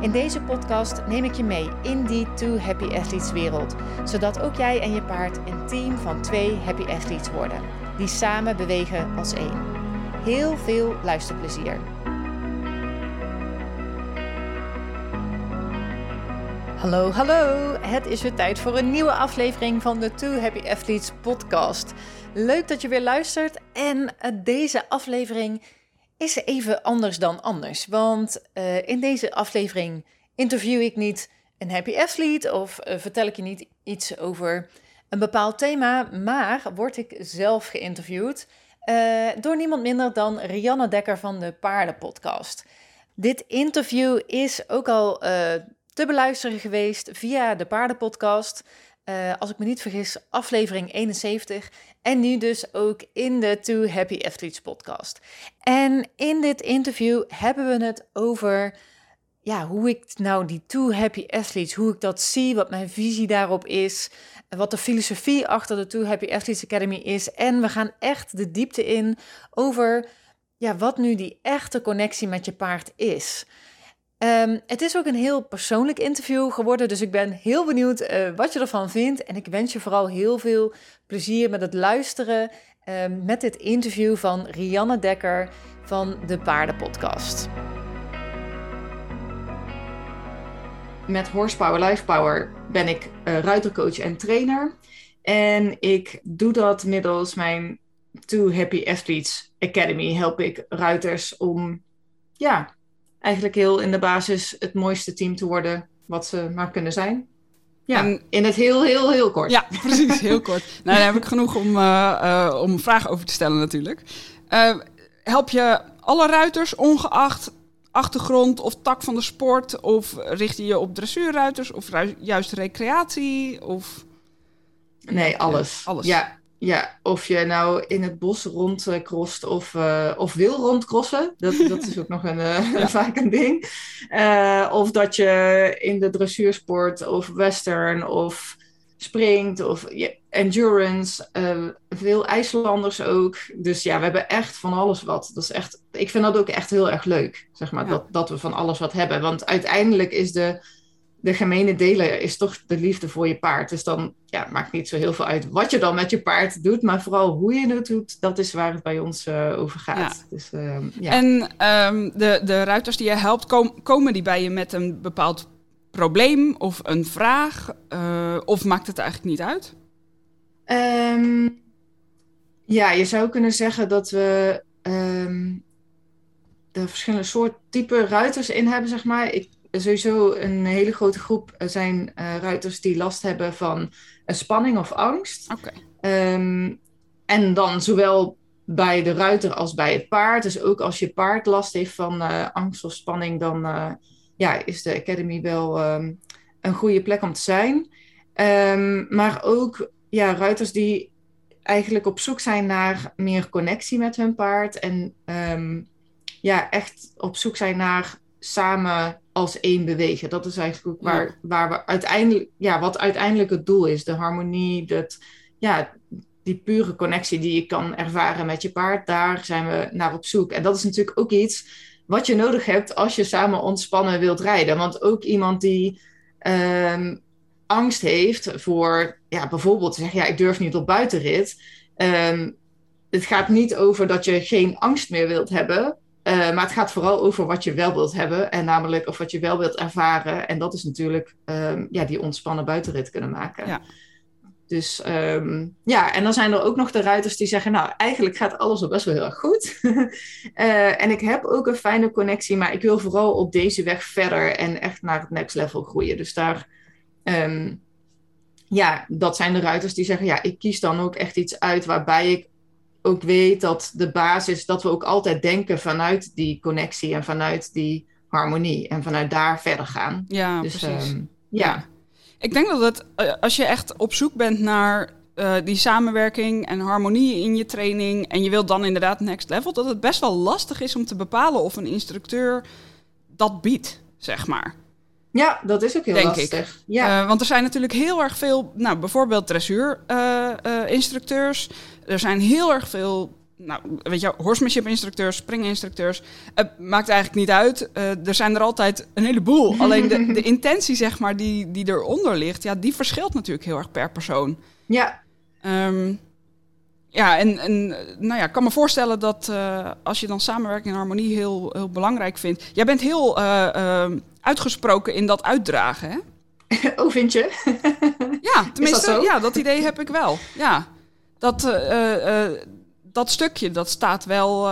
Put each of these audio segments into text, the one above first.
In deze podcast neem ik je mee in die Two Happy Athletes wereld, zodat ook jij en je paard een team van twee Happy Athletes worden, die samen bewegen als één. Heel veel luisterplezier. Hallo, hallo! Het is weer tijd voor een nieuwe aflevering van de Two Happy Athletes podcast. Leuk dat je weer luistert en eh, deze aflevering is even anders dan anders. Want uh, in deze aflevering interview ik niet een happy athlete of uh, vertel ik je niet iets over een bepaald thema, maar word ik zelf geïnterviewd uh, door niemand minder dan Rianne Dekker van de Paardenpodcast. Dit interview is ook al te beluisteren geweest via de Paardenpodcast. Als ik me niet vergis, aflevering 71. En nu dus ook in de Two Happy Athletes podcast. En in dit interview hebben we het over ja, hoe ik nou die Two Happy Athletes, hoe ik dat zie, wat mijn visie daarop is, wat de filosofie achter de Two Happy Athletes Academy is. En we gaan echt de diepte in over ja, wat nu die echte connectie met je paard is. Um, het is ook een heel persoonlijk interview geworden, dus ik ben heel benieuwd uh, wat je ervan vindt. En ik wens je vooral heel veel plezier met het luisteren uh, met dit interview van Rianne Dekker van de Paardenpodcast. Met Horsepower Lifepower ben ik uh, ruitercoach en trainer. En ik doe dat middels mijn Two Happy Athletes Academy. Help ik ruiters om ja, eigenlijk heel in de basis het mooiste team te worden wat ze maar kunnen zijn. Ja, en, in het heel, heel, heel kort. Ja, precies, heel kort. nou, daar heb ik genoeg om, uh, uh, om vragen over te stellen natuurlijk. Uh, help je alle ruiters, ongeacht achtergrond of tak van de sport? Of richt je je op dressuurruiters of juist recreatie? Of... Nee, alles. alles. Ja, ja, of je nou in het bos rondcrost of, uh, of wil rondcrossen. Dat, dat is ook nog een, uh, vaak een ding. Uh, of dat je in de dressuursport of western of springt of endurance. veel IJslanders ook. Dus ja, we hebben echt van alles wat. Dat is echt, ik vind dat ook echt heel erg leuk, zeg maar, dat, dat we van alles wat hebben. Want uiteindelijk is de de gemene deler is toch de liefde voor je paard. Dus dan ja, maakt niet zo heel veel uit wat je dan met je paard doet, maar vooral hoe je het doet, dat is waar het bij ons uh, over gaat. Ja. Dus, uh, ja. En um, de, de ruiters die je helpt, kom, komen die bij je met een bepaald probleem of een vraag? Uh, of maakt het eigenlijk niet uit? Um, ja, je zou kunnen zeggen dat we um, de verschillende soort type ruiters in hebben, zeg maar. Ik, sowieso een hele grote groep zijn uh, ruiters die last hebben van een spanning of angst. Okay. Um, en dan zowel bij de ruiter als bij het paard. Dus ook als je paard last heeft van angst of spanning, dan ja, is de Academy wel um, een goede plek om te zijn. Um, maar ook ja, ruiters die eigenlijk op zoek zijn naar meer connectie met hun paard. En ja, echt op zoek zijn naar samen als één bewegen. Dat is eigenlijk ook waar, waar we uiteindelijk, ja, wat uiteindelijk het doel is. De harmonie, dat, ja, die pure connectie die je kan ervaren met je paard, daar zijn we naar op zoek. En dat is natuurlijk ook iets wat je nodig hebt als je samen ontspannen wilt rijden. Want ook iemand die um, angst heeft voor, ja, bijvoorbeeld zeggen, ja, ik durf niet op buitenrit. Um, het gaat niet over dat je geen angst meer wilt hebben. Uh, maar het gaat vooral over wat je wel wilt hebben. En namelijk of wat je wel wilt ervaren. En dat is natuurlijk um, ja, die ontspannen buitenrit kunnen maken. Ja. Dus um, ja, en dan zijn er ook nog de ruiters die zeggen: Nou, eigenlijk gaat alles al best wel heel erg goed. uh, en ik heb ook een fijne connectie, maar ik wil vooral op deze weg verder en echt naar het next level groeien. Dus daar, um, ja, dat zijn de ruiters die zeggen: Ja, ik kies dan ook echt iets uit waarbij ik ook weet dat de basis, dat we ook altijd denken vanuit die connectie en vanuit die harmonie en vanuit daar verder gaan. Ja, dus, precies. Um, ja. ja. Ik denk dat het, eh, als je echt op zoek bent naar uh, die samenwerking en harmonie in je training en je wilt dan inderdaad next level, dat het best wel lastig is om te bepalen of een instructeur dat biedt, zeg maar. Ja, dat is ook heel denk lastig. Ik. Ja. Uh, want er zijn natuurlijk heel erg veel, nou bijvoorbeeld dressuur-instructeurs. er zijn heel erg veel nou, weet je, horsemanship instructeurs, springinstructeurs. Het maakt eigenlijk niet uit. Uh, er zijn er altijd een heleboel. Alleen de, de intentie, zeg maar, die, die eronder ligt, ja, die verschilt natuurlijk heel erg per persoon. Ja. Um, ja, en, en nou ja, ik kan me voorstellen dat uh, als je dan samenwerking en harmonie heel, heel belangrijk vindt. Jij bent heel uh, uh, uitgesproken in dat uitdragen, hè? Oh, vind je? ja, tenminste, dat ja, dat idee heb ik wel. Ja, dat dat stukje, dat staat wel,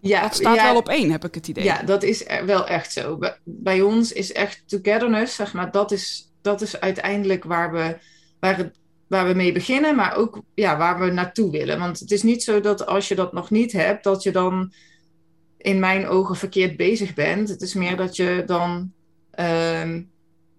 ja, dat staat wel op één, heb ik het idee. Ja, dat is wel echt zo. Bij ons is echt togetherness, zeg maar, dat is, dat is uiteindelijk waar we, waar, het, waar we mee beginnen, maar ook ja, waar we naartoe willen. Want het is niet zo dat als je dat nog niet hebt, dat je dan in mijn ogen verkeerd bezig bent. Het is meer dat je dan, uh,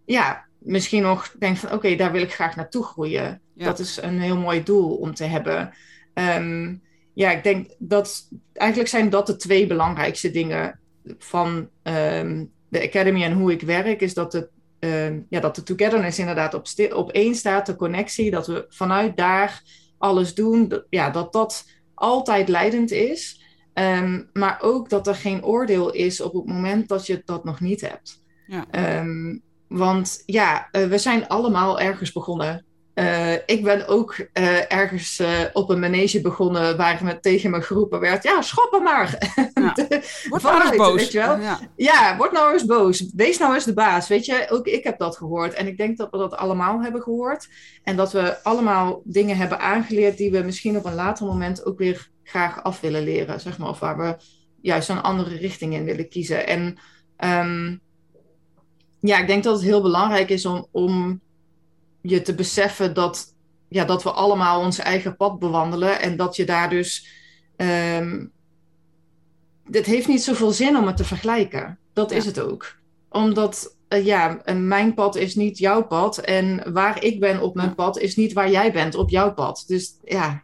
ja, misschien nog denkt van, oké, daar wil ik graag naartoe groeien. Dat is een heel mooi doel om te hebben. Um, ja, ik denk dat eigenlijk zijn dat de twee belangrijkste dingen van um, de Academy en hoe ik werk, is dat, het, um, ja, dat de togetherness inderdaad op, op één staat, de connectie, dat we vanuit daar alles doen, dat, ja, dat dat altijd leidend is. Um, maar ook dat er geen oordeel is op het moment dat je dat nog niet hebt. Ja. want ja, uh, we zijn allemaal ergens begonnen. Uh, ik ben ook uh, ergens uh, op een manege begonnen waar me tegen me geroepen werd: ja, schoppen maar. Ja. word nou eens boos. Weet je wel? Ja. ja. word nou eens boos. Wees nou eens de baas. Weet je, ook ik heb dat gehoord. En ik denk dat we dat allemaal hebben gehoord. En dat we allemaal dingen hebben aangeleerd die we misschien op een later moment ook weer graag af willen leren. Zeg maar, of waar we juist een andere richting in willen kiezen. En um, ja, ik denk dat het heel belangrijk is om. om je te beseffen dat, ja, dat we allemaal ons eigen pad bewandelen en dat je daar dus. Um, het heeft niet zoveel zin om het te vergelijken. Dat is het ook. Omdat, uh, ja, mijn pad is niet jouw pad. En waar ik ben op mijn pad is niet waar jij bent op jouw pad. Dus ja.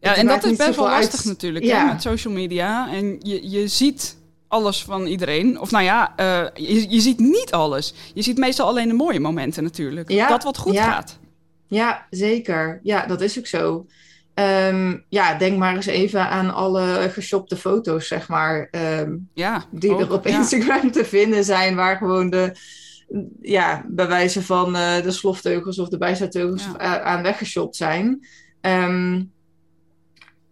Ja, en dat is best wel lastig natuurlijk ja. hè, met social media. En je, je ziet alles van iedereen. Of nou ja, uh, je, je, ziet niet alles. Je ziet meestal alleen de mooie momenten natuurlijk. Ja, dat wat goed gaat. Ja, zeker. Ja, dat is ook zo. Um, ja, denk maar eens even aan alle geshopte foto's, zeg maar. Um, ja, die er op Instagram te vinden zijn, waar gewoon de, ja, bij wijze van uh, de slofteugels of de bijzetteugels aan weggeshopt zijn. Um,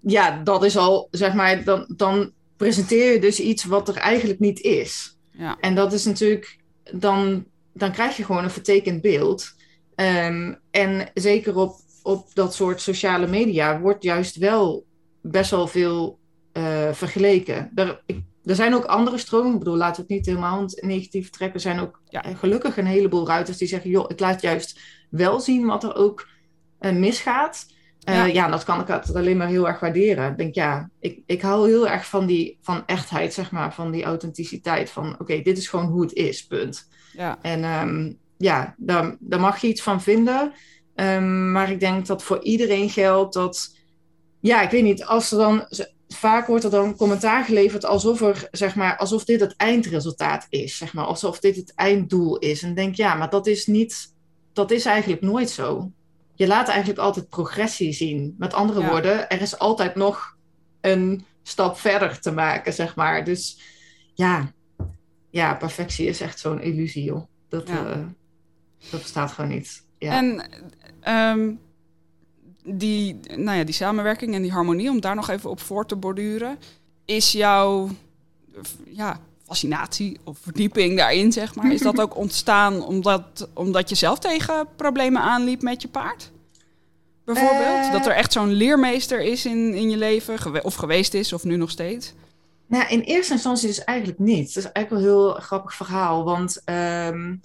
ja, dat is al, zeg maar, dan, dan presenteer je dus iets wat er eigenlijk niet is. Ja. En dat is natuurlijk, dan, dan krijg je gewoon een vertekend beeld. Um, en zeker op, op dat soort sociale media wordt juist wel best wel veel uh, vergeleken. Er, ik, er zijn ook andere stromingen. Ik bedoel, laten we het niet helemaal negatief trekken. Er zijn ook ja. Eh, gelukkig een heleboel ruiters die zeggen: joh, ik laat juist wel zien wat er ook uh, misgaat. Uh, ja. ja, dat kan ik altijd alleen maar heel erg waarderen. Ik denk, ja, ik, ik hou heel erg van die van echtheid, zeg maar, van die authenticiteit. Van oké, dit is gewoon hoe het is, punt. Ja. En um, ja, daar, daar mag je iets van vinden. Um, maar ik denk dat voor iedereen geldt dat, ja, ik weet niet, als er dan vaak wordt er dan commentaar geleverd alsof er, zeg maar, alsof dit het eindresultaat is, zeg maar, alsof dit het einddoel is. En denk, ja, maar dat is niet, dat is eigenlijk nooit zo je laat eigenlijk altijd progressie zien. Met andere woorden, er is altijd nog een stap verder te maken, zeg maar. Dus ja, ja perfectie is echt zo'n illusie, joh. Dat, uh, dat bestaat gewoon niet. Ja. En um, die, nou ja, die samenwerking en die harmonie, om daar nog even op voor te borduren, is jouw ja, fascinatie of verdieping daarin, zeg maar, is dat ook ontstaan omdat, omdat je zelf tegen problemen aanliep met je paard? Bijvoorbeeld? Uh, dat er echt zo'n leermeester is in, in je leven, of geweest is, of nu nog steeds? Nou, in eerste instantie dus eigenlijk niet. Dat is eigenlijk wel een heel grappig verhaal. Want um,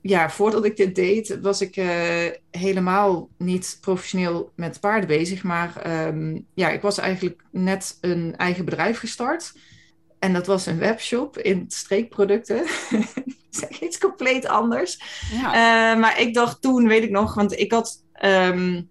ja, voordat ik dit deed, was ik uh, helemaal niet professioneel met paarden bezig. Maar um, ja, ik was eigenlijk net een eigen bedrijf gestart. En dat was een webshop in streekproducten. zeg iets compleet anders. Ja. Uh, maar ik dacht toen, weet ik nog, want ik had, um,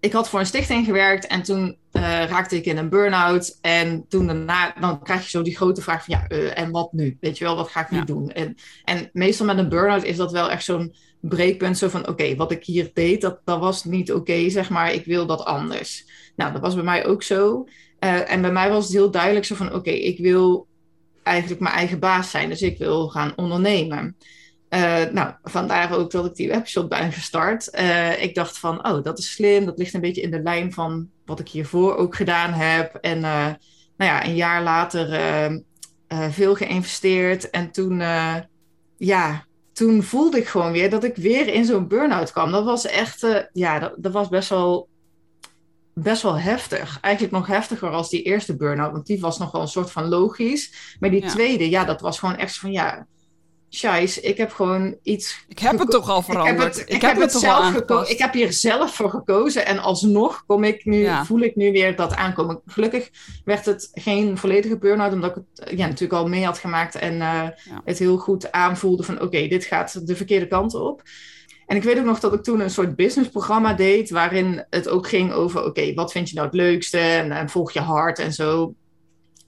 ik had voor een stichting gewerkt en toen uh, raakte ik in een burn-out. En toen daarna, dan krijg je zo die grote vraag van, ja, uh, en wat nu? Weet je wel, wat ga ik nu ja. doen? En, en meestal met een burn-out is dat wel echt zo'n breekpunt, zo van, oké, okay, wat ik hier deed, dat, dat was niet oké, okay, zeg maar, ik wil dat anders. Nou, dat was bij mij ook zo. Uh, en bij mij was het heel duidelijk zo van, oké, ik wil eigenlijk mijn eigen baas zijn. Dus ik wil gaan ondernemen. Uh, nou, vandaar ook dat ik die webshop ben gestart. Uh, ik dacht van, oh, dat is slim. Dat ligt een beetje in de lijn van wat ik hiervoor ook gedaan heb. En nou ja, een jaar later veel geïnvesteerd. En toen, ja, toen voelde ik gewoon weer dat ik weer in zo'n burn-out kwam. Dat was echt, ja, dat was best wel best wel heftig. Eigenlijk nog heftiger als die eerste burn-out. Want die was nog wel een soort van logisch. Maar die ja. tweede, ja, dat was gewoon echt van ja. Scheiß, ik heb gewoon iets. Ik heb het toch al veranderd. Ik heb het, ik, ik heb, heb het, het zelf gekozen. Ik heb hier zelf voor gekozen. En alsnog kom ik nu, ja. voel ik nu weer dat aankomen. Gelukkig werd het geen volledige burn-out, omdat ik het ja, natuurlijk al mee had gemaakt. En uh, ja. het heel goed aanvoelde van oké, okay, dit gaat de verkeerde kant op. En ik weet ook nog dat ik toen een soort businessprogramma deed, waarin het ook ging over, oké, wat vind je nou het leukste? En, en, volg je hart en zo.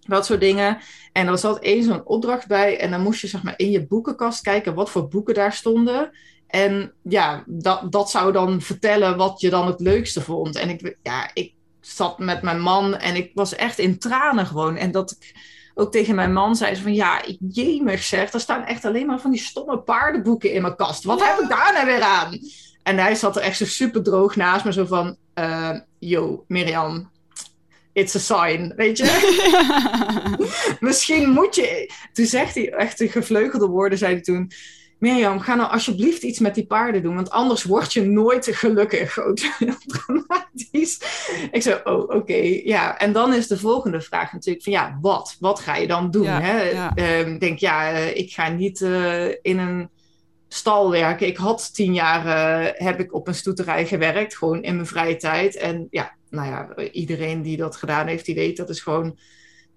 Dat soort dingen. En er zat één zo'n opdracht bij. En dan moest je zeg maar in je boekenkast kijken wat voor boeken daar stonden. En ja, dat, dat zou dan vertellen wat je dan het leukste vond. En ik, ja, ik zat met mijn man en ik was echt in tranen gewoon. En dat ik ook tegen mijn man zei ze van ja, ik jemig zeg, er staan echt alleen maar van die stomme paardenboeken in mijn kast. Wat heb ik daar nou weer aan? En hij zat er echt zo super droog naast me, zo van, uh, yo, Mirjam, it's a sign, weet je? Misschien moet je... Toen zegt hij echt de gevleugelde woorden, zei hij toen... Mirjam, ga nou alsjeblieft iets met die paarden doen, want anders word je nooit gelukkig. Dramatisch. Ik zei, oh, oké, okay, ja. En dan is de volgende vraag natuurlijk van, ja, wat? Wat ga je dan doen? Ja, hè? ja. Um, denk, ja, uh, ik ga niet uh, in een stal werken. Ik had tien jaar, uh, heb ik op een stoeterij gewerkt, gewoon in mijn vrije tijd. En ja, nou ja, iedereen die dat gedaan heeft, die weet, dat is gewoon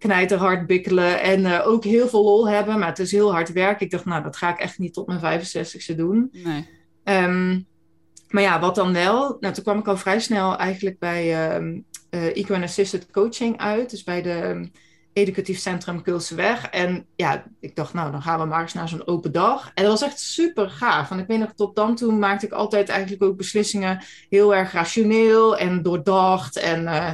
knijterhard bikkelen en uh, ook heel veel lol hebben. Maar het is heel hard werken. Ik dacht, nou, dat ga ik echt niet tot mijn 65ste doen. Nee. Um, maar ja, wat dan wel? Nou, toen kwam ik al vrij snel eigenlijk bij um, uh, Eco and Assisted Coaching uit. Dus bij de um, Educatief Centrum Kulseweg. En ja, ik dacht, nou, dan gaan we maar eens naar zo'n open dag. En dat was echt super gaaf. Want ik weet nog, tot dan toe maakte ik altijd eigenlijk ook beslissingen heel erg rationeel en doordacht. En... Uh,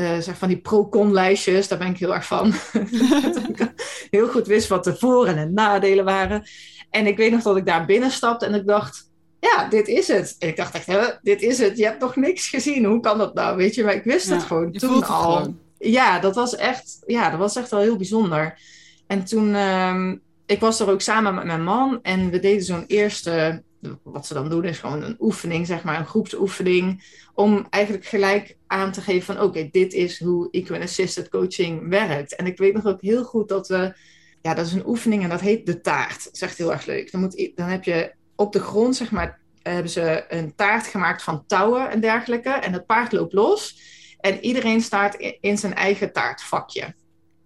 uh, zeg van die pro-con-lijstjes, daar ben ik heel erg van. heel goed wist wat de voor- en de nadelen waren. En ik weet nog dat ik daar binnenstapte en ik dacht, ja, dit is het. En ik dacht echt, hè, dit is het. Je hebt nog niks gezien. Hoe kan dat nou? Weet je, maar ik wist ja, het gewoon toen het al. Gewoon. Ja, dat was echt, ja, dat was echt wel heel bijzonder. En toen, um, ik was er ook samen met mijn man en we deden zo'n eerste wat ze dan doen is gewoon een oefening, zeg maar, een groepsoefening, om eigenlijk gelijk aan te geven van oké, okay, dit is hoe Equine Assisted Coaching werkt. En ik weet nog ook heel goed dat we, ja, dat is een oefening en dat heet de taart. Dat is echt heel erg leuk. Dan, moet, dan heb je op de grond, zeg maar, hebben ze een taart gemaakt van touwen en dergelijke. En het paard loopt los. En iedereen staat in zijn eigen taartvakje.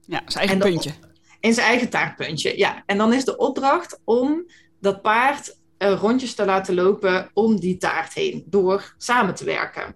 Ja, zijn eigen puntje. In zijn eigen taartpuntje, ja. En dan is de opdracht om dat paard rondjes te laten lopen om die taart heen, door samen te werken.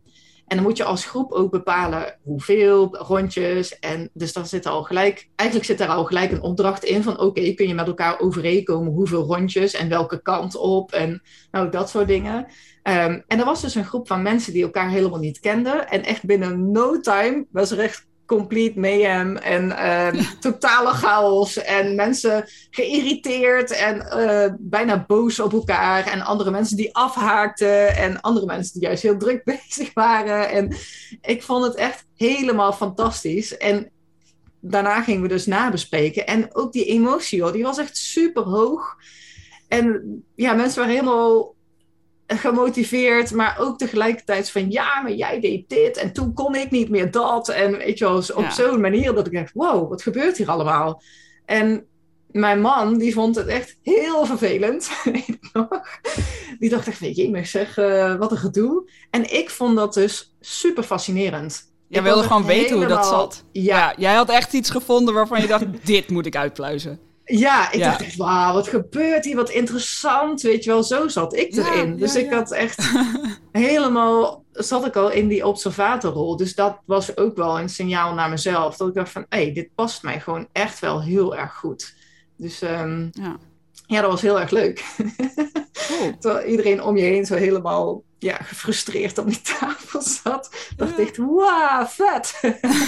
En dan moet je als groep ook bepalen hoeveel rondjes. En dus dan zit al gelijk, eigenlijk zit er al gelijk een opdracht in van oké, kun je met elkaar overeenkomen hoeveel rondjes en welke kant op en nou dat soort dingen. Um, en er was dus een groep van mensen die elkaar helemaal niet kenden. En echt binnen no time was er echt complete mayhem en uh, totale chaos en mensen geïrriteerd en uh, bijna boos op elkaar en andere mensen die afhaakten en andere mensen die juist heel druk bezig waren. En ik vond het echt helemaal fantastisch. En daarna gingen we dus nabespreken en ook die emotie hoor, die was echt super hoog en ja, mensen waren helemaal gemotiveerd, maar ook tegelijkertijd van ja, maar jij deed dit en toen kon ik niet meer dat. En weet je wel, op ja. zo'n manier dat ik dacht, wow, wat gebeurt hier allemaal? En mijn man, die vond het echt heel vervelend, weet ik nog. Die dacht echt, jee, zeg, uh, wat een gedoe. En ik vond dat dus super fascinerend. Jij wilde gewoon weten helemaal... hoe dat zat. Ja. ja. Jij had echt iets gevonden waarvan je dacht, dit moet ik uitpluizen. Ja, ik Ja. dacht echt, wauw, wat gebeurt hier? Wat interessant, weet je wel. Zo zat ik erin. ja, dus ik had echt helemaal, zat ik al in die observatorrol. Dus dat was ook wel een signaal naar mezelf. Dat ik dacht van, hé, dit past mij gewoon echt wel heel erg goed. Dus ehm, Ja. Ja, dat was heel erg leuk. Cool. Terwijl iedereen om je heen zo helemaal ja, gefrustreerd op die tafel zat. dacht Ja. ik, wauw, vet.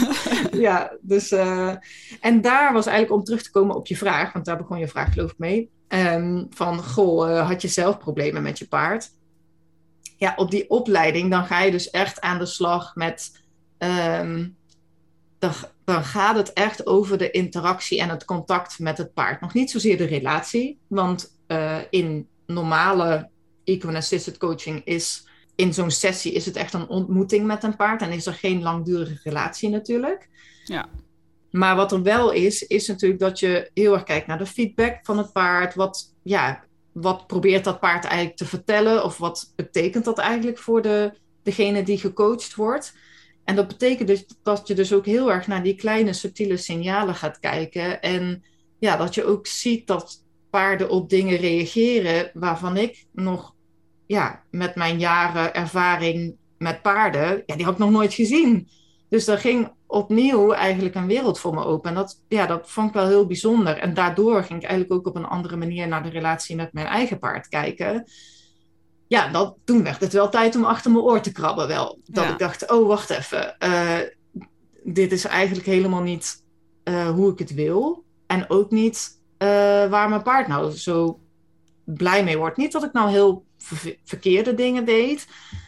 ja, dus... eh, en daar was eigenlijk om terug te komen op je vraag, want daar begon je vraag geloof ik mee. ehm, van, goh, eh, had je zelf problemen met je paard? Ja, op die opleiding, dan ga je dus echt aan de slag met... ehm, dan, dan gaat het echt over de interactie en het contact met het paard. Nog niet zozeer de relatie, want eh, in normale equine assisted coaching is in zo'n sessie is het echt een ontmoeting met een paard en is er geen langdurige relatie natuurlijk. Ja. Maar wat er wel is, is natuurlijk dat je heel erg kijkt naar de feedback van het paard. Wat, ja, wat probeert dat paard eigenlijk te vertellen? Of wat betekent dat eigenlijk voor de, degene die gecoacht wordt? En dat betekent dus dat je dus ook heel erg naar die kleine subtiele signalen gaat kijken. En ja, dat je ook ziet dat paarden op dingen reageren waarvan ik nog ja, met mijn jaren ervaring met paarden, ja, die had ik nog nooit gezien. Dus er ging opnieuw eigenlijk een wereld voor me open. En dat, ja, dat vond ik wel heel bijzonder. En daardoor ging ik eigenlijk ook op een andere manier naar de relatie met mijn eigen paard kijken. Ja, dat, toen werd het wel tijd om achter mijn oor te krabben wel. Dat Ja. ik dacht, oh, wacht even. eh, dit is eigenlijk helemaal niet eh, hoe ik het wil. En ook niet eh, waar mijn paard nou zo blij mee wordt. Niet dat ik nou heel ver- verkeerde dingen deed.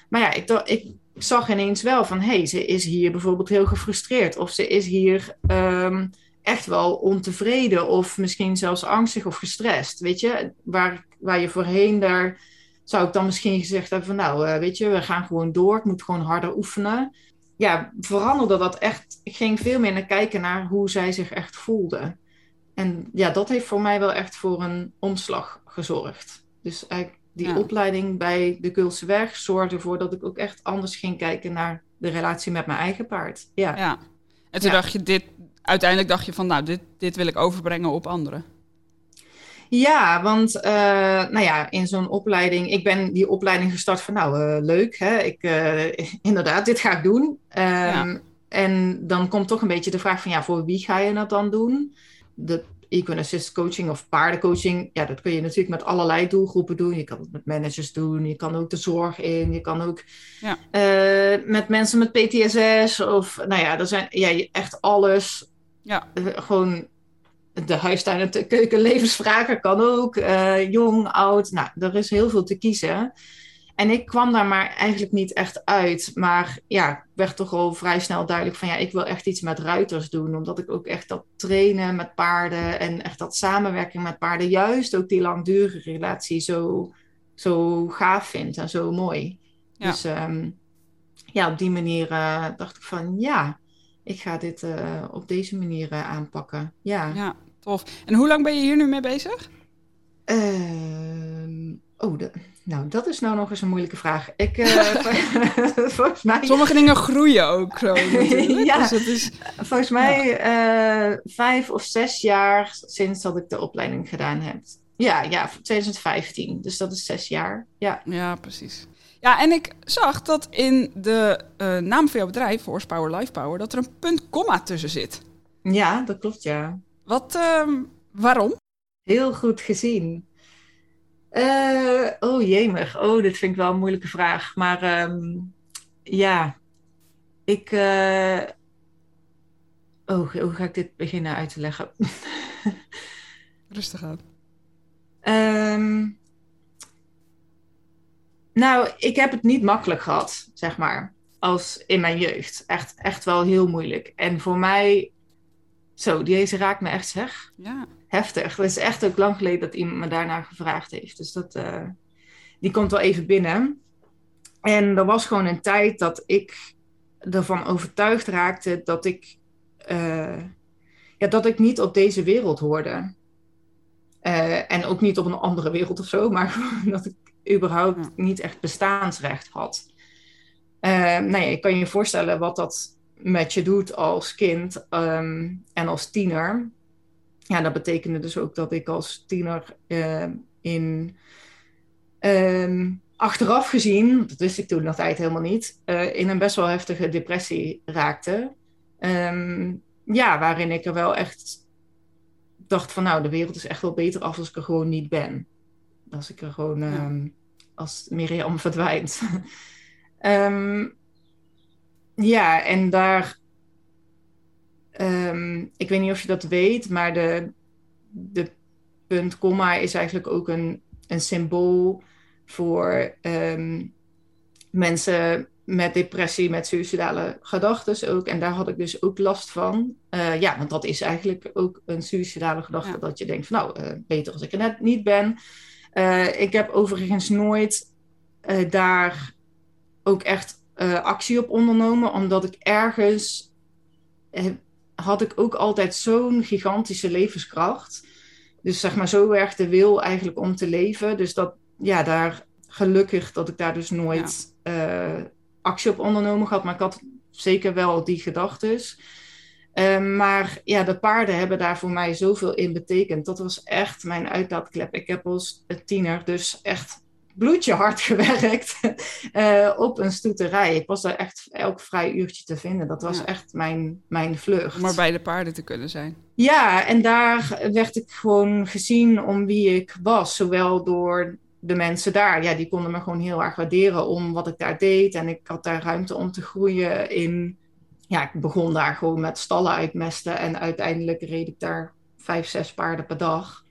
Maar ja, ik, dacht- ik zag ineens wel van... hé, hey, ze is hier bijvoorbeeld heel gefrustreerd. Of ze is hier ehm, echt wel ontevreden. Of misschien zelfs angstig of gestrest. Weet je, waar, waar je voorheen daar... zou ik dan misschien gezegd hebben van... nou, eh, weet je, we gaan gewoon door. Ik moet gewoon harder oefenen. Ja, veranderde dat echt. Ik ging veel meer naar kijken naar hoe zij zich echt voelde. En ja, dat heeft voor mij wel echt voor een omslag gezorgd. Dus eigenlijk die Ja. opleiding bij de Kulse Weg zorgde ervoor dat ik ook echt anders ging kijken naar de relatie met mijn eigen paard. Ja, Ja. En toen Ja. dacht je dit, uiteindelijk dacht je van, nou, dit, dit wil ik overbrengen op anderen. Ja want eh, nou ja, in zo'n opleiding, ik ben die opleiding gestart van nou, eh, leuk, hè? Ik, eh, inderdaad, dit ga ik doen. Ehm, Ja. En dan komt toch een beetje de vraag van ja, voor wie ga je dat dan doen? De equine assist coaching of paardencoaching, ja, dat kun je natuurlijk met allerlei doelgroepen doen. Je kan het met managers doen, je kan ook de zorg in, je kan ook Ja. met mensen met PTSS of nou ja, er zijn ja, echt alles. Ja. Gewoon de huistuin en de keuken levensvragen kan ook, eh, jong, oud. Nou, er is heel veel te kiezen. En ik kwam daar maar eigenlijk niet echt uit. Maar ja, werd toch al vrij snel duidelijk van ja, ik wil echt iets met ruiters doen. Omdat ik ook echt dat trainen met paarden en echt dat samenwerking met paarden, juist ook die langdurige relatie zo, zo gaaf vind en zo mooi. Ja. Dus ehm, ja, op die manier eh, dacht ik van ja, ik ga dit eh, op deze manier eh, aanpakken. Ja. Ja, tof. En hoe lang ben je hier nu mee bezig? Ehm, oh, de- nou, dat is nou nog eens een moeilijke vraag. Ik, eh, volgens mij, Sommige dingen groeien ook zo. Ja. Dus het is, volgens mij eh, vijf of zes jaar sinds dat ik de opleiding gedaan heb. Ja, ja, 2015. Dus dat is zes jaar. Ja, ja, precies. Ja, en ik zag dat in de eh, naam van jouw bedrijf, Horse Power Life Power, dat er een punt komma tussen zit. ja dat klopt, ja. Wat, ehm, waarom? Heel goed gezien. Eh, oh jemig. Oh, dit vind ik wel een moeilijke vraag. Maar ehm, ja, ik. eh, Oh, hoe ga ik dit beginnen uit te leggen? Rustig aan. Ehm, nou, ik heb het niet makkelijk gehad, zeg maar, als in mijn jeugd. Echt, echt wel heel moeilijk. En voor mij, zo, deze raakt me echt, zeg. Ja, heftig. Het is echt ook lang geleden dat iemand me daarnaar gevraagd heeft. Dus dat, eh, die komt wel even binnen. En er was gewoon een tijd dat ik ervan overtuigd raakte dat ik, eh, ja, dat ik niet op deze wereld hoorde. Eh, en ook niet op een andere wereld of zo, maar dat ik überhaupt niet echt bestaansrecht had. Eh, nou ja, ik kan je voorstellen wat dat met je doet als kind ehm, en als tiener. ja, dat betekende dus ook dat ik als tiener uh, in um, achteraf gezien, dat wist ik toen nog tijd helemaal niet, uh, in een best wel heftige depressie raakte. Um, ja, waarin ik er wel echt dacht van nou, de wereld is echt wel beter af als ik er gewoon niet ben. Als ik er gewoon, ja. um, als Miriam verdwijnt. um, ja, en daar, um, ik weet niet of je dat weet, maar de, de punt komma is eigenlijk ook een, een symbool voor mensen met depressie, met suicidale gedachten ook. En daar had ik dus ook last van. Uh, ja, want dat is eigenlijk ook een suicidale gedachte. Ja. Dat je denkt van nou, uh, beter als ik er net niet ben. Uh, ik heb overigens nooit daar ook echt actie op ondernomen. Omdat ik ergens had ik ook altijd zo'n gigantische levenskracht. Dus zeg maar zo erg de wil eigenlijk om te leven. Dus dat, ja, daar gelukkig dat ik daar dus nooit... Ja actie op ondernomen gehad, maar ik had zeker wel die gedachtes. Um, maar ja, de paarden hebben daar voor mij zoveel in betekend. Dat was echt mijn uitlaatklep. Ik heb als tiener dus echt bloedje hard gewerkt uh, op een stoeterij. Ik was daar echt elk vrij uurtje te vinden. Dat was ja. echt mijn, mijn vlucht. Om maar bij de paarden te kunnen zijn. Ja, en daar werd ik gewoon gezien om wie ik was. Zowel door de mensen daar, ja, die konden me gewoon heel erg waarderen om wat ik daar deed. En ik had daar ruimte om te groeien in. Ja, ik begon daar gewoon met stallen uitmesten. En uiteindelijk reed ik daar vijf, zes paarden per dag.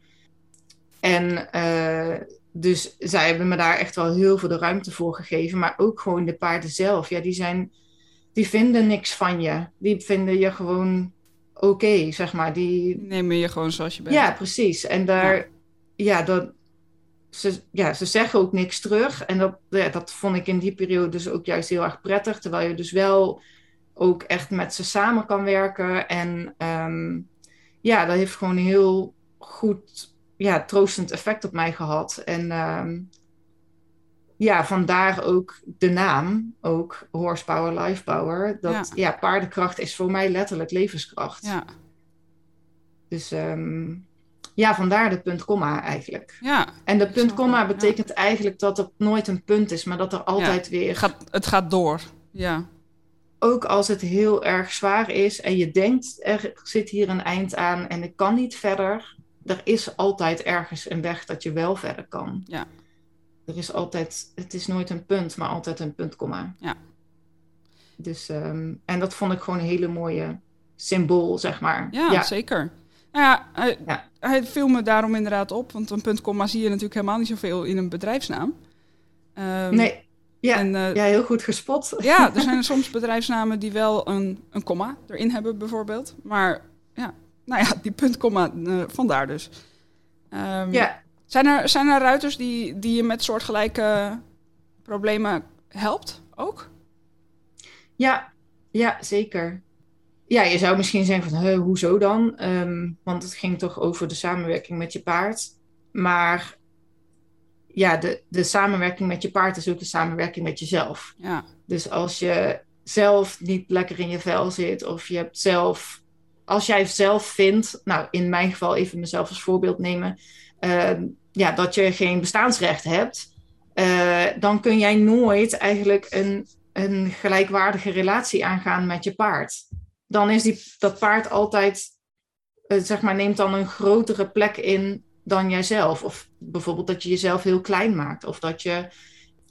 En uh, dus zij hebben me daar echt wel heel veel de ruimte voor gegeven. Maar ook gewoon de paarden zelf. Ja, die zijn. Die vinden niks van je. Die vinden je gewoon oké, okay, zeg maar. Die nemen je gewoon zoals je bent. Ja, precies. En daar. Ja, ja dat, ze, ja, ze zeggen ook niks terug. En dat, ja, dat vond ik in die periode dus ook juist heel erg prettig. Terwijl je dus wel ook echt met ze samen kan werken. En um, ja, dat heeft gewoon een heel goed, ja, troostend effect op mij gehad. En um, ja, vandaar ook de naam, ook Horsepower, Lifepower. Dat ja. ja. paardenkracht is voor mij letterlijk levenskracht. Ja. Dus um, ja, vandaar de punt komma eigenlijk. Ja, en de punt komma betekent ja. eigenlijk dat er nooit een punt is, maar dat er altijd ja, weer. Het gaat, het gaat door. Ja. Ook als het heel erg zwaar is en je denkt er zit hier een eind aan en ik kan niet verder. Er is altijd ergens een weg dat je wel verder kan. Ja. Er is altijd, het is nooit een punt, maar altijd een punt komma. Ja. Dus, um, en dat vond ik gewoon een hele mooie symbool, zeg maar. Ja, ja. zeker. Nou ja, hij, ja. hij viel me daarom inderdaad op. Want een punt, komma zie je natuurlijk helemaal niet zoveel in een bedrijfsnaam. Um, nee, ja, en, uh, ja, heel goed gespot. Ja, er zijn soms bedrijfsnamen die wel een, een komma erin hebben bijvoorbeeld. Maar ja, nou ja, die punt, komma, uh, vandaar dus. Um, ja. Zijn er, zijn er ruiters die, die je met soortgelijke problemen helpt ook? Ja, ja zeker ja, je zou misschien zeggen van, hoezo dan? Um, want het ging toch over de samenwerking met je paard. Maar ja, de, de samenwerking met je paard is ook de samenwerking met jezelf. Ja. Dus als je zelf niet lekker in je vel zit, of je hebt zelf, als jij zelf vindt, nou in mijn geval even mezelf als voorbeeld nemen, uh, ja, dat je geen bestaansrecht hebt, uh, dan kun jij nooit eigenlijk een, een gelijkwaardige relatie aangaan met je paard dan is die, dat paard altijd, uh, zeg maar, neemt dan een grotere plek in dan jijzelf. Of bijvoorbeeld dat je jezelf heel klein maakt. Of dat je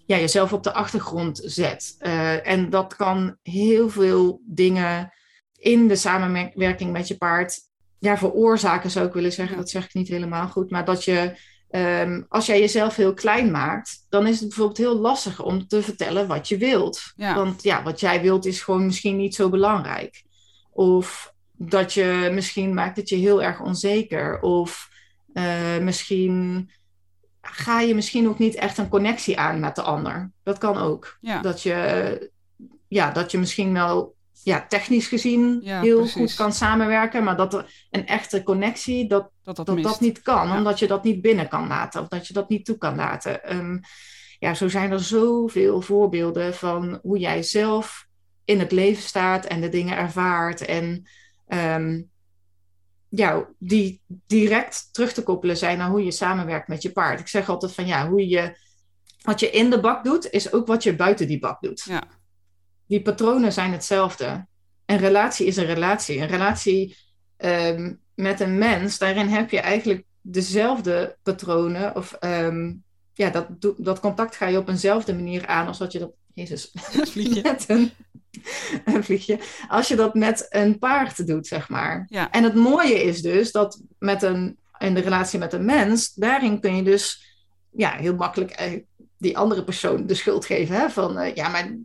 ja, jezelf op de achtergrond zet. Uh, en dat kan heel veel dingen in de samenwerking met je paard ja, veroorzaken, zou ik willen zeggen. Dat zeg ik niet helemaal goed. Maar dat je, um, als jij jezelf heel klein maakt, dan is het bijvoorbeeld heel lastig om te vertellen wat je wilt. Ja. Want ja, wat jij wilt is gewoon misschien niet zo belangrijk. Of dat je misschien maakt het je heel erg onzeker. Of uh, misschien ga je misschien ook niet echt een connectie aan met de ander. Dat kan ook. Ja. Dat, je, ja, dat je misschien wel ja, technisch gezien ja, heel precies. goed kan samenwerken, maar dat er een echte connectie, dat dat, dat, dat, dat niet kan, Ja. omdat je dat niet binnen kan laten of dat je dat niet toe kan laten. Um, ja, zo zijn er zoveel voorbeelden van hoe jij zelf in het leven staat en de dingen ervaart. En um, ja, die direct terug te koppelen zijn naar hoe je samenwerkt met je paard. Ik zeg altijd van ja, hoe je, wat je in de bak doet, is ook wat je buiten die bak doet. Ja. Die patronen zijn hetzelfde. Een relatie is een relatie. Een relatie ehm, met een mens, daarin heb je eigenlijk dezelfde patronen. Of ehm, ja, dat, dat contact ga je op eenzelfde manier aan als wat je dat. Jezus, met een, een vliegje. Als je dat met een paard doet, zeg maar. Ja. En het mooie is dus dat met een, in de relatie met een mens, daarin kun je dus ja, heel makkelijk eh, die andere persoon de schuld geven. Hè? Van eh, ja, maar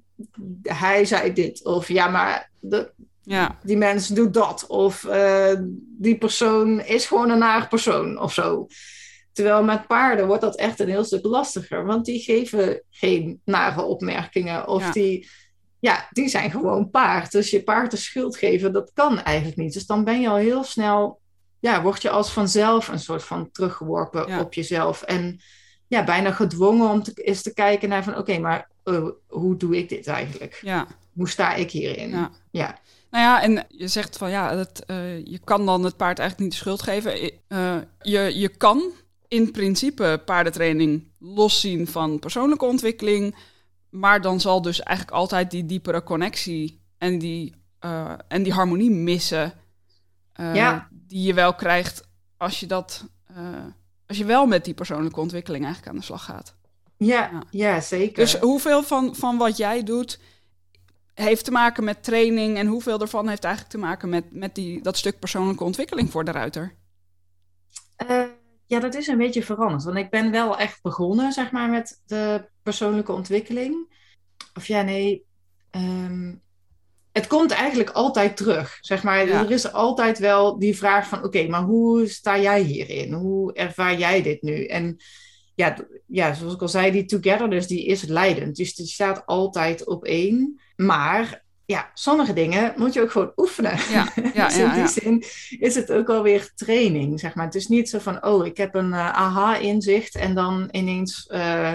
hij zei dit. Of ja, maar de, ja. die mens doet dat. Of uh, die persoon is gewoon een naar persoon of zo. Terwijl met paarden wordt dat echt een heel stuk lastiger. Want die geven geen nare opmerkingen. Of Ja. die, ja, die zijn gewoon paard. Dus je paard de schuld geven, dat kan eigenlijk niet. Dus dan ben je al heel snel, ja, word je als vanzelf een soort van teruggeworpen Ja. op jezelf. En ja, bijna gedwongen om te, eens te kijken naar van, oké, maar eh, hoe doe ik dit eigenlijk? ja. Hoe sta ik hierin? Ja. ja. Nou ja, en je zegt van ja, dat, eh, je kan dan het paard eigenlijk niet de schuld geven. Eh, je, je kan in principe paardentraining loszien van persoonlijke ontwikkeling. Maar dan zal dus eigenlijk altijd die diepere connectie en die, eh, en die harmonie missen. eh, Ja. Die je wel krijgt als je dat. eh, als je wel met die persoonlijke ontwikkeling eigenlijk aan de slag gaat. Ja, Ja. ja. zeker. Dus hoeveel van, van wat jij doet heeft te maken met training en hoeveel ervan heeft eigenlijk te maken met, met die, dat stuk persoonlijke ontwikkeling voor de ruiter? Eh, ja, dat is een beetje veranderd. Want ik ben wel echt begonnen, zeg maar, met de persoonlijke ontwikkeling. Of ja, nee. ehm, het komt eigenlijk altijd terug, zeg maar. Ja. Er is altijd wel die vraag van, oké, maar hoe sta jij hierin? Hoe ervaar jij dit nu? En ja, ja, zoals ik al zei, die togetherness, die is leidend. Dus die staat altijd op één. Maar ja, sommige dingen moet je ook gewoon oefenen. Ja, ja, dus in ja, die ja. zin is het ook alweer training, zeg maar. Het is niet zo van, oh, ik heb een eh, aha-inzicht en dan ineens eh,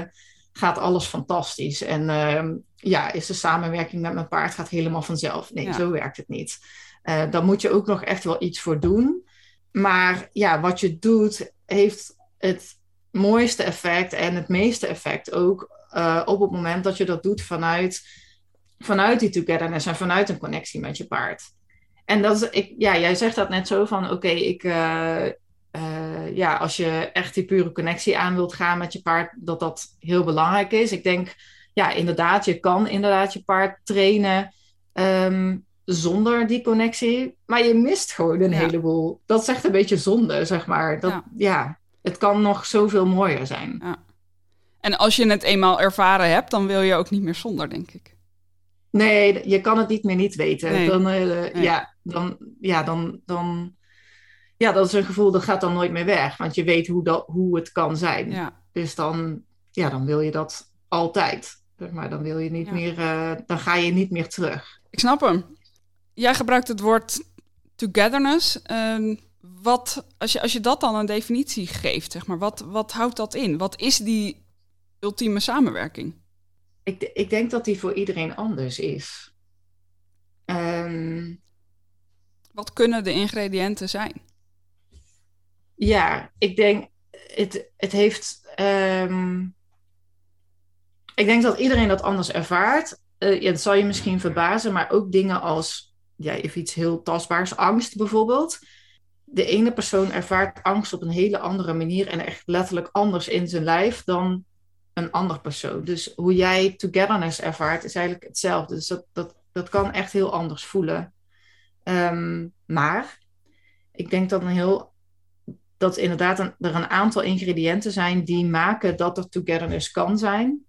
gaat alles fantastisch. En ehm, ja, is de samenwerking met mijn paard gaat helemaal vanzelf. Nee, zo werkt het niet. Eh daar moet je ook nog echt wel iets voor doen. Maar ja, wat je doet, heeft het mooiste effect en het meeste effect ook op het moment dat je dat doet vanuit, vanuit die togetherness en vanuit een connectie met je paard. En dat is, ik, ja, jij zegt dat net zo van, oké, ik, eh, eh, ja, als je echt die pure connectie aan wilt gaan met je paard, dat dat heel belangrijk is. Ik denk, ja, inderdaad, je kan inderdaad je paard trainen ehm, zonder die connectie, maar je mist gewoon een Ja. heleboel. Dat is echt een beetje zonde, zeg maar. Dat, Ja. ja. het kan nog zoveel mooier zijn. En als je het eenmaal ervaren hebt, dan wil je ook niet meer zonder, denk ik. Nee, je kan het niet meer niet weten. Nee. Dan, eh, Nee. ja, dan, ja, dan, dan, ja, dat is een gevoel dat gaat dan nooit meer weg. Want je weet hoe, dat, hoe het kan zijn. Ja, Dus dan, ja, dan wil je dat altijd. Maar dan wil je niet Ja. meer, eh, dan ga je niet meer terug. ik snap hem. Jij gebruikt het woord togetherness. Ehm, wat, als, je, als je dat dan een definitie geeft, zeg maar, wat, wat houdt dat in? Wat is die ultieme samenwerking? Ik, ik denk dat die voor iedereen anders is. Ehm, Wat kunnen de ingrediënten zijn? Ja, ik denk, het, het heeft. ehm, ik denk dat iedereen dat anders ervaart. Eh, ja, dat zal je misschien verbazen, maar ook dingen als, ja, even iets heel tastbaars, angst bijvoorbeeld. De ene persoon ervaart angst op een hele andere manier en echt letterlijk anders in zijn lijf dan een ander persoon. Dus hoe jij togetherness ervaart is eigenlijk hetzelfde. Dus dat, dat, dat kan echt heel anders voelen. Ehm, maar ik denk dat een heel dat inderdaad er een aantal ingrediënten zijn die maken dat er togetherness kan zijn.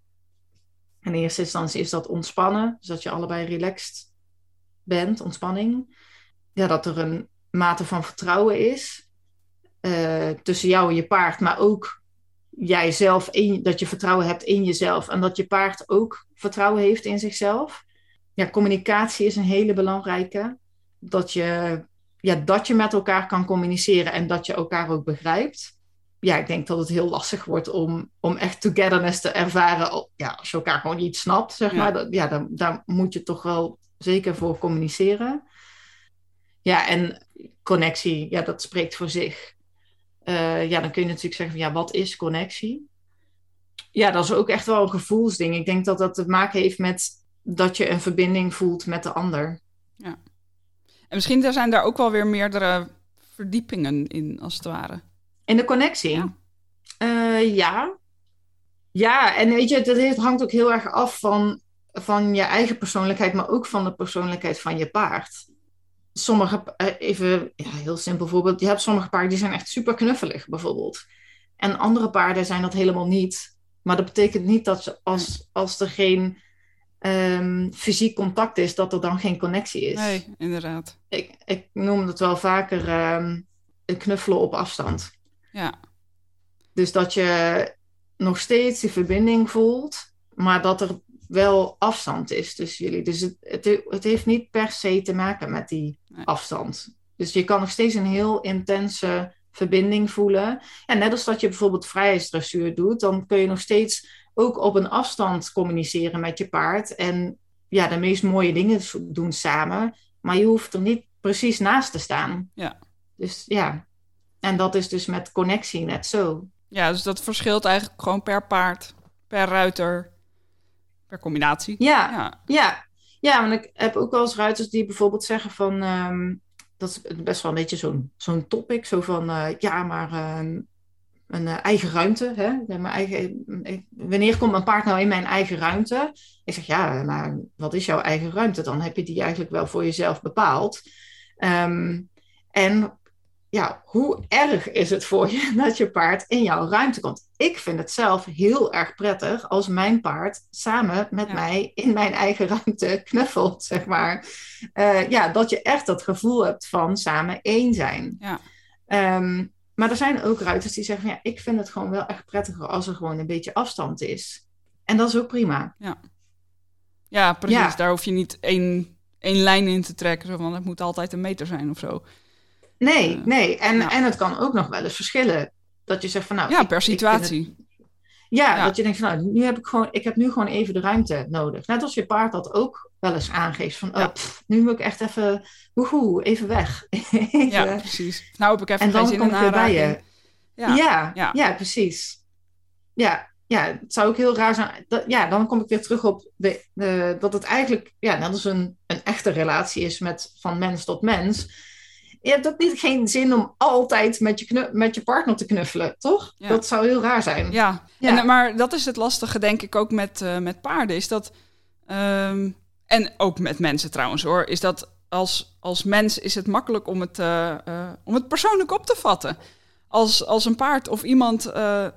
In eerste instantie is dat ontspannen, dus dat je allebei relaxed bent, ontspanning. Ja, dat er een mate van vertrouwen is eh, tussen jou en je paard, maar ook jijzelf, in, dat je vertrouwen hebt in jezelf en dat je paard ook vertrouwen heeft in zichzelf. Ja, communicatie is een hele belangrijke. Dat je ja, dat je met elkaar kan communiceren en dat je elkaar ook begrijpt. Ja, ik denk dat het heel lastig wordt om, om echt togetherness te ervaren. Ja, als je elkaar gewoon niet snapt, zeg Ja. maar. Dat, ja, dan, daar moet je toch wel zeker voor communiceren. Ja, en connectie, ja, dat spreekt voor zich. Uh, ja, dan kun je natuurlijk zeggen van ja, wat is connectie? Ja, dat is ook echt wel een gevoelsding. Ik denk dat dat te maken heeft met dat je een verbinding voelt met de ander. Ja. En misschien zijn daar ook wel weer meerdere verdiepingen in, als het ware. In de connectie? Ja. Uh, ja. ja. en weet je, dat hangt ook heel erg af van, van je eigen persoonlijkheid, maar ook van de persoonlijkheid van je paard. Sommige, eh, even ja, heel simpel voorbeeld, je hebt sommige paarden die zijn echt super knuffelig bijvoorbeeld. En andere paarden zijn dat helemaal niet. Maar dat betekent niet dat ze, als, als er geen um, fysiek contact is, dat er dan geen connectie is. Nee, inderdaad. Ik, ik noem het wel vaker um, een knuffelen op afstand. Ja. Dus dat je nog steeds die verbinding voelt, maar dat er wel afstand is tussen jullie. Dus het, het, het heeft niet per se te maken met die afstand. Dus je kan nog steeds een heel intense verbinding voelen. En net als dat je bijvoorbeeld vrijheidsdressuur doet, dan kun je nog steeds ook op een afstand communiceren met je paard. En ja, de meest mooie dingen doen samen. Maar je hoeft er niet precies naast te staan. Ja. Dus ja. En dat is dus met connectie net zo. Ja, dus dat verschilt eigenlijk gewoon per paard, per ruiter, per combinatie. Ja, ja. ja. ja want ik heb ook wel eens ruiters die bijvoorbeeld zeggen van... Ehm, dat is best wel een beetje zo'n zo'n topic. Zo van, uh, ja, maar ehm, een uh, eigen ruimte. Hè? Mijn eigen, wanneer komt mijn paard nou in mijn eigen ruimte? Ik zeg ja, maar wat is jouw eigen ruimte? Dan heb je die eigenlijk wel voor jezelf bepaald. Um, en ja, hoe erg is het voor je dat je paard in jouw ruimte komt? Ik vind het zelf heel erg prettig als mijn paard samen met mij in mijn eigen ruimte knuffelt, zeg maar. Uh, ja, dat je echt dat gevoel hebt van samen één zijn. Ja. Um, maar er zijn ook ruiters die zeggen, ja, ik vind het gewoon wel echt prettiger als er gewoon een beetje afstand is. En dat is ook prima. Ja, ja precies. Daar hoef je niet één, één lijn in te trekken, want het moet altijd een meter zijn of zo. Nee, uh, nee. En, en het kan ook nog wel eens verschillen. Dat je zegt van nou... Ja, per situatie. Ja, dat je denkt van nou, nu heb ik gewoon, ik heb nu gewoon even de ruimte nodig. Net als je paard dat ook wel eens aangeeft van, oh, nu moet ik echt even, woehoe, even weg. Ja, precies. Nou heb ik even en dan kom ik weer bij je. Ja. Ja, ja. ja, precies. Ja, ja, het zou ook heel raar zijn. Dat, ja, dan kom ik weer terug op de, de, dat het eigenlijk, ja, net als een, een echte relatie is met van mens tot mens je hebt ook niet geen zin om altijd met je, met je partner te knuffelen, toch? Dat zou heel raar zijn. Ja, ja. En, maar dat is het lastige, denk ik, ook met, uh, met paarden. Is dat, um, en ook met mensen trouwens hoor, is dat als, als mens is het makkelijk om het, uh, uh, om het persoonlijk op te vatten. Als, als een paard of iemand oh,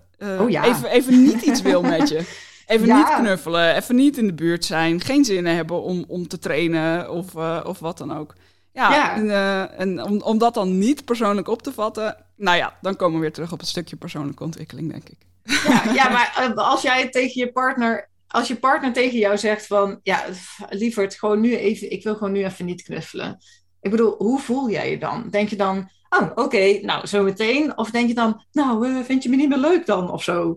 ja. even, even niet iets wil met je. Even ja. niet knuffelen, even niet in de buurt zijn, geen zin hebben om, om te trainen of, of wat dan ook. Ja, En, uh, en om, om dat dan niet persoonlijk op te vatten, nou ja, dan komen we weer terug op het stukje persoonlijke ontwikkeling, denk ik. Ja, ja maar uh, als jij tegen je partner, als je partner tegen jou zegt van, ja, lieverd, gewoon nu even, ik wil gewoon nu even niet knuffelen. Ik bedoel, hoe voel jij je dan? Denk je dan, oh, oké, okay, nou, zo meteen? Of denk je dan, nou, uh, vind je me niet meer leuk dan, of zo?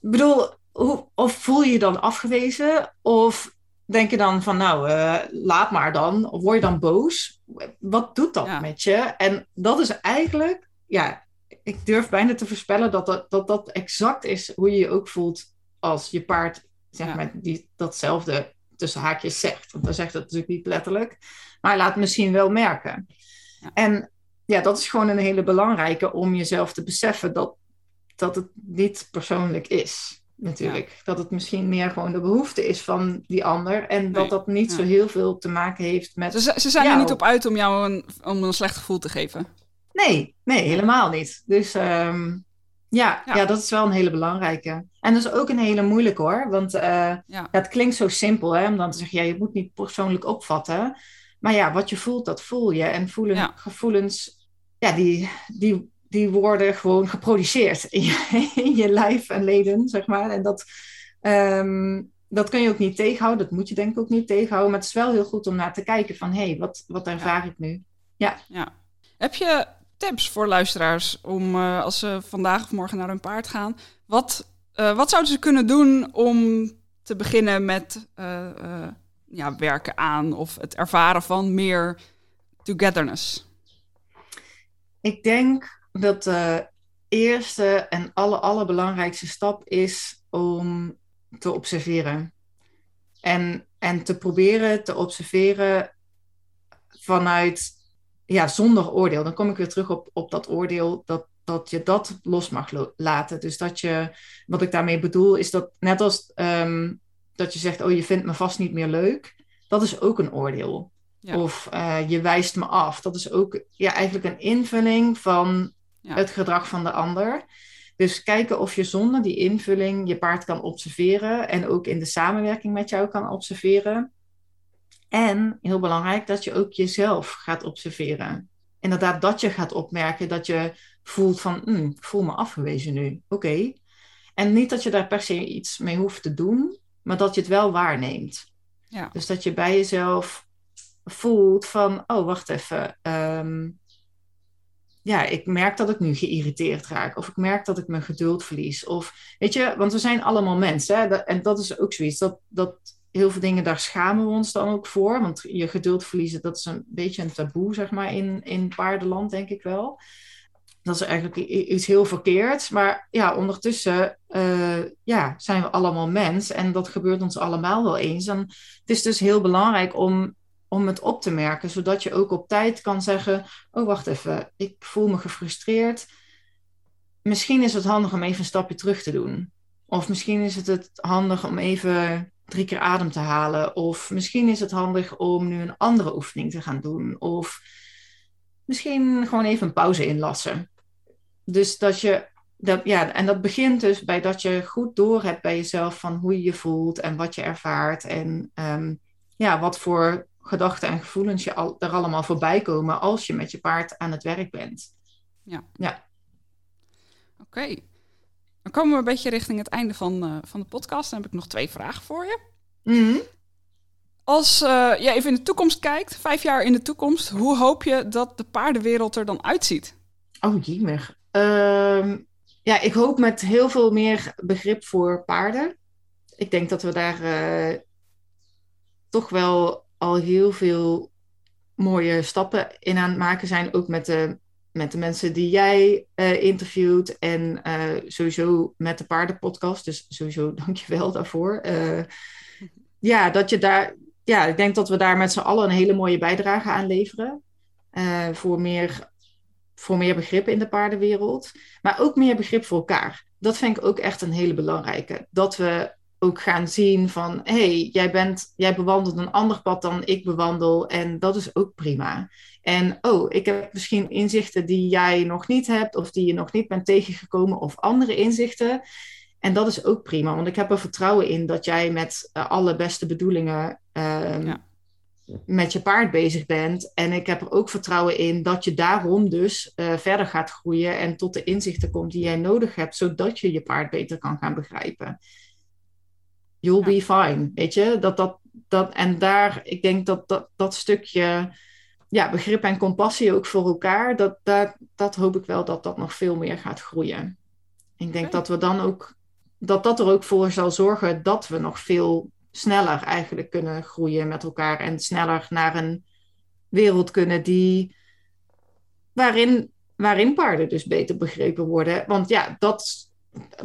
Ik bedoel, hoe, of voel je je dan afgewezen? Of denk je dan van, nou, uh, laat maar dan. Of word je dan boos? Wat doet dat ja. met je? En dat is eigenlijk, ja, ik durf bijna te voorspellen dat dat, dat, dat exact is hoe je je ook voelt als je paard, zeg ja. maar, die datzelfde tussen haakjes zegt. Want dan zegt het natuurlijk niet letterlijk, maar hij laat het misschien wel merken. Ja. En ja, dat is gewoon een hele belangrijke om jezelf te beseffen dat, dat het niet persoonlijk is natuurlijk. Dat het misschien meer gewoon de behoefte is van die ander. En nee. dat dat niet ja. zo heel veel te maken heeft met. Ze, ze zijn jou. er niet op uit om jou een, om een slecht gevoel te geven. Nee, nee, helemaal niet. Dus um, ja, ja, ja. dat is wel een hele belangrijke. En dat is ook een hele moeilijke hoor. Want uh, ja. het klinkt zo simpel hè, om dan te zeggen, ja, je moet niet persoonlijk opvatten. Maar ja, wat je voelt, dat voel je. En voelen, gevoelens, ja, die, die die worden gewoon geproduceerd in je, in je lijf en leden, zeg maar. En dat, um, dat kun je ook niet tegenhouden. Dat moet je denk ik ook niet tegenhouden. Maar het is wel heel goed om naar te kijken van... hé, hey, wat, wat ervaar ja. ik nu? Ja. ja. Heb je tips voor luisteraars om uh, als ze vandaag of morgen naar hun paard gaan... wat, uh, wat zouden ze kunnen doen om te beginnen met uh, ja, werken aan... of het ervaren van meer togetherness? Ik denk dat de eerste en alle, allerbelangrijkste stap is om te observeren. En, en te proberen te observeren vanuit, ja, zonder oordeel. Dan kom ik weer terug op, op dat oordeel, dat, dat je dat los mag laten. Dus dat je, wat ik daarmee bedoel, is dat net als ehm, dat je zegt, oh, je vindt me vast niet meer leuk. Dat is ook een oordeel. Of uh, je wijst me af. Dat is ook ja, eigenlijk een invulling van het gedrag van de ander. Dus kijken of je zonder die invulling je paard kan observeren en ook in de samenwerking met jou kan observeren. En heel belangrijk dat je ook jezelf gaat observeren. Inderdaad, dat je gaat opmerken dat je voelt van, mm, ik voel me afgewezen nu. Oké. En niet dat je daar per se iets mee hoeft te doen, maar dat je het wel waarneemt. Ja. Dus dat je bij jezelf voelt van, oh wacht even, ehm, ja, ik merk dat ik nu geïrriteerd raak. Of ik merk dat ik mijn geduld verlies. Of weet je, want we zijn allemaal mensen. Hè? en dat is ook zoiets. Dat, dat heel veel dingen, daar schamen we ons dan ook voor. Want je geduld verliezen, dat is een beetje een taboe, zeg maar, in, in paardenland, denk ik wel. Dat is eigenlijk iets heel verkeerds. Maar ja, ondertussen uh, ja, zijn we allemaal mens. En dat gebeurt ons allemaal wel eens. En het is dus heel belangrijk om om het op te merken, zodat je ook op tijd kan zeggen: Oh, wacht even, ik voel me gefrustreerd. Misschien is het handig om even een stapje terug te doen. Of misschien is het, het handig om even drie keer adem te halen. Of misschien is het handig om nu een andere oefening te gaan doen. Of misschien gewoon even een pauze inlassen. Dus dat je, dat, ja, en dat begint dus bij dat je goed door hebt bij jezelf van hoe je je voelt en wat je ervaart. En um, ja, wat voor gedachten en gevoelens je al, er allemaal voorbij komen als je met je paard aan het werk bent. Ja. ja. Oké. Dan komen we een beetje richting het einde van, uh, van de podcast. Dan heb ik nog twee vragen voor je. Mm Als uh, je even in de toekomst kijkt, vijf jaar in de toekomst, hoe hoop je dat de paardenwereld er dan uitziet? Oh, jemig. Uh, ja, ik hoop met heel veel meer begrip voor paarden. Ik denk dat we daar uh, toch wel al heel veel mooie stappen in aan het maken zijn. Ook met de, met de mensen die jij uh, interviewt. En uh, sowieso met de paardenpodcast. Dus sowieso dankjewel daarvoor. Uh, ja, dat je daar. Ja, ik denk dat we daar met z'n allen een hele mooie bijdrage aan leveren. voor, meer, voor meer begrip in de paardenwereld. Maar ook meer begrip voor elkaar. Dat vind ik ook echt een hele belangrijke. Dat we ook gaan zien van hey, jij, bent, jij bewandelt een ander pad dan ik bewandel en dat is ook prima. En oh, ik heb misschien inzichten die jij nog niet hebt of die je nog niet bent tegengekomen of andere inzichten. En dat is ook prima, want ik heb er vertrouwen in dat jij met uh, alle beste bedoelingen ja. met je paard bezig bent. En ik heb er ook vertrouwen in dat je daarom dus uh, verder gaat groeien en tot de inzichten komt die jij nodig hebt, zodat je je paard beter kan gaan begrijpen you'll be fine. Weet je, dat, dat, dat, en daar, ik denk dat dat, dat stukje ja, begrip en compassie ook voor elkaar, dat, dat, dat hoop ik wel dat dat nog veel meer gaat groeien. Ik denk dat we dan ook, dat dat er ook voor zal zorgen dat we nog veel sneller eigenlijk kunnen groeien met elkaar en sneller naar een wereld kunnen die, waarin, waarin paarden dus beter begrepen worden. Want ja, dat,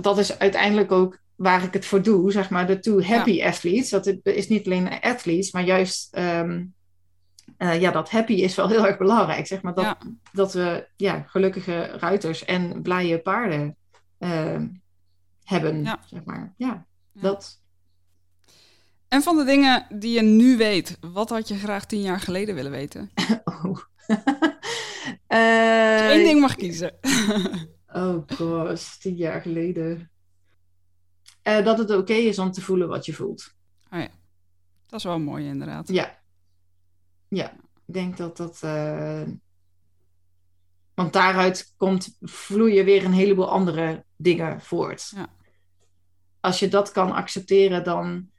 dat is uiteindelijk ook waar ik het voor doe, zeg maar, de two happy athletes. Dat is niet alleen athletes, maar juist um, uh, ja, dat happy is wel heel erg belangrijk. Zeg maar, dat, ja. dat we ja, gelukkige ruiters en blije paarden uh, hebben. Ja. Zeg maar. ja, dat. En van de dingen die je nu weet, wat had je graag tien jaar geleden willen weten? oh. uh, Eén ding mag kiezen. oh gosh, tien jaar geleden. Uh, dat het oké okay is om te voelen wat je voelt. Oh ja, dat is wel mooi inderdaad. Ja. Ja, ik denk dat dat... Uh... Want daaruit komt, vloeien weer een heleboel andere dingen voort. Ja. Als je dat kan accepteren, dan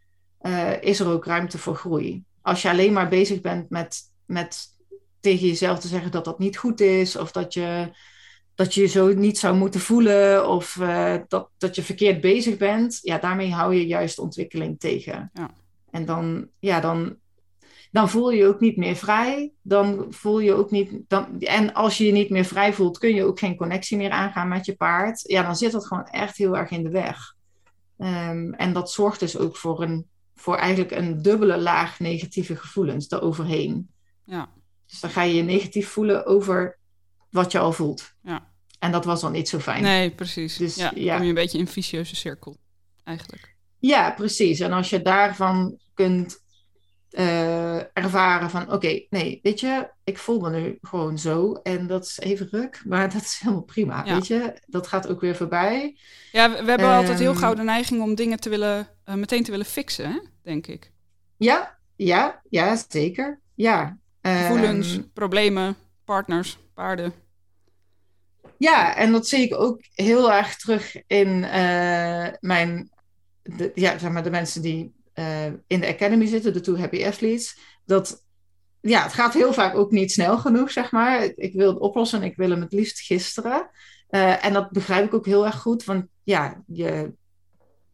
uh, is er ook ruimte voor groei. Als je alleen maar bezig bent met, met tegen jezelf te zeggen dat dat niet goed is, of dat je dat je je zo niet zou moeten voelen of uh, dat, dat je verkeerd bezig bent, ja, daarmee hou je juist ontwikkeling tegen. Ja. En dan, ja, dan, dan voel je je ook niet meer vrij. Dan voel je ook niet. Dan, en als je je niet meer vrij voelt, kun je ook geen connectie meer aangaan met je paard. Ja, dan zit dat gewoon echt heel erg in de weg. Ehm, en dat zorgt dus ook voor, een, voor eigenlijk een dubbele laag negatieve gevoelens eroverheen. Ja. Dus dan ga je je negatief voelen over wat je al voelt. Ja. En dat was dan niet zo fijn. Nee, precies. Dus, ja, ja. kom je een beetje in een vicieuze cirkel, eigenlijk. Ja, precies. En als je daarvan kunt eh, ervaren van... Oké, nee, weet je, ik voel me nu gewoon zo. En dat is even ruk, maar dat is helemaal prima. Ja. Weet je, dat gaat ook weer voorbij. Ja, we, we hebben altijd heel Ehm. gauw de neiging om dingen te willen, eh, meteen te willen fixen, hè? denk ik. Ja, ja, ja, zeker. Ja. Gevoelens, Ehm, problemen, partners, paarden. Ja, en dat zie ik ook heel erg terug in eh, mijn, de, ja, zeg maar de mensen die eh, in de academy zitten, de Two Happy Athletes. Dat, ja, het gaat heel vaak ook niet snel genoeg, zeg maar. Ik wil het oplossen en ik wil hem het liefst gisteren. Eh, en dat begrijp ik ook heel erg goed, want ja, je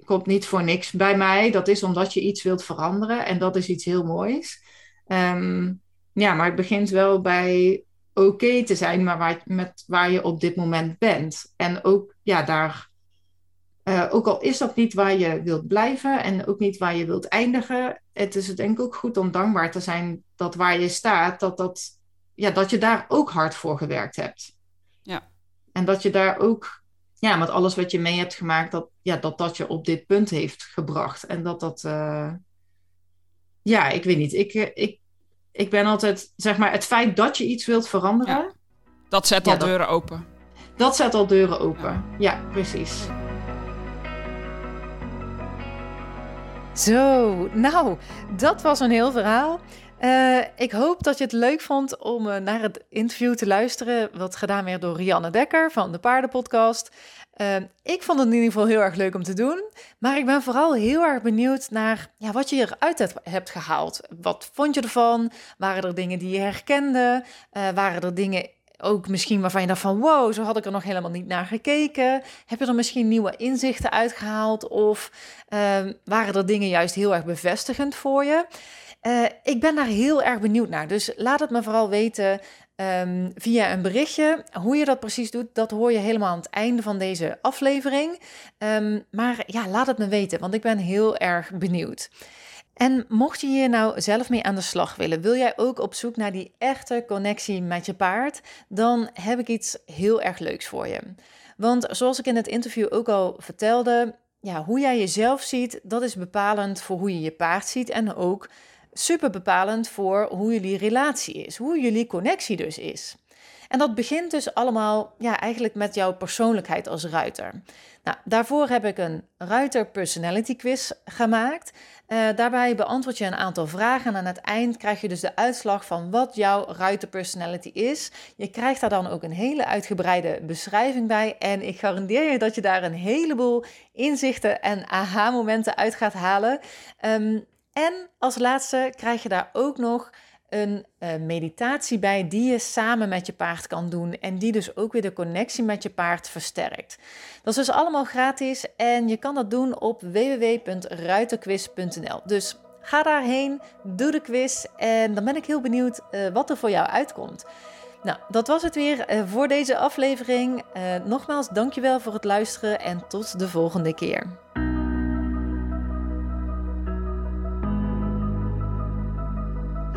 komt niet voor niks bij mij. Dat is omdat je iets wilt veranderen en dat is iets heel moois. Ehm, ja, maar het begint wel bij oké te zijn maar waar, met waar je op dit moment bent. En ook, ja, daar, eh, ook al is dat niet waar je wilt blijven en ook niet waar je wilt eindigen, het is denk ik ook goed om dankbaar te zijn dat waar je staat, dat, dat, ja, dat je daar ook hard voor gewerkt hebt. Ja. En dat je daar ook, ja, met alles wat je mee hebt gemaakt, dat ja, dat, dat je op dit punt heeft gebracht. En dat dat, eh, ja, ik weet niet, ik, eh, ik, ik ben altijd, zeg maar, het feit dat je iets wilt veranderen, Ja. Dat zet Ja, al dat- deuren open. dat zet al deuren open. Ja, precies. Zo, nou, dat was een heel verhaal. Eh, ik hoop dat je het leuk vond om eh, naar het interview te luisteren, wat gedaan werd door Rianne Dekker van de Paardenpodcast. Eh, ik vond het in ieder geval heel erg leuk om te doen, maar ik ben vooral heel erg benieuwd naar ja, wat je eruit hebt, hebt gehaald. Wat vond je ervan? Waren er dingen die je herkende? Eh, waren er dingen ook misschien waarvan je dacht van wow, zo had ik er nog helemaal niet naar gekeken? Heb je er misschien nieuwe inzichten uitgehaald of Ehm, waren er dingen juist heel erg bevestigend voor je? Eh, ik ben daar heel erg benieuwd naar. Dus laat het me vooral weten ehm, via een berichtje. Hoe je dat precies doet, dat hoor je helemaal aan het einde van deze aflevering. Ehm, maar ja, laat het me weten, want ik ben heel erg benieuwd. En mocht je hier nou zelf mee aan de slag willen, wil jij ook op zoek naar die echte connectie met je paard, dan heb ik iets heel erg leuks voor je. Want zoals ik in het interview ook al vertelde, ja, hoe jij jezelf ziet, dat is bepalend voor hoe je je paard ziet en ook super bepalend voor hoe jullie relatie is, hoe jullie connectie dus is. En dat begint dus allemaal ja, eigenlijk met jouw persoonlijkheid als ruiter. Nou, daarvoor heb ik een ruiter personality quiz gemaakt. Eh, daarbij beantwoord je een aantal vragen en aan het eind krijg je dus de uitslag van wat jouw ruiter personality is. Je krijgt daar dan ook een hele uitgebreide beschrijving bij en ik garandeer je dat je daar een heleboel inzichten en aha-momenten uit gaat halen. Ehm, en als laatste krijg je daar ook nog een eh, meditatie bij die je samen met je paard kan doen en die dus ook weer de connectie met je paard versterkt. Dat is dus allemaal gratis en je kan dat doen op www.ruiterquiz.nl. Dus ga daarheen, doe de quiz en dan ben ik heel benieuwd eh, wat er voor jou uitkomt. Nou, dat was het weer eh, voor deze aflevering. Nogmaals, dankjewel voor het luisteren en tot de volgende keer.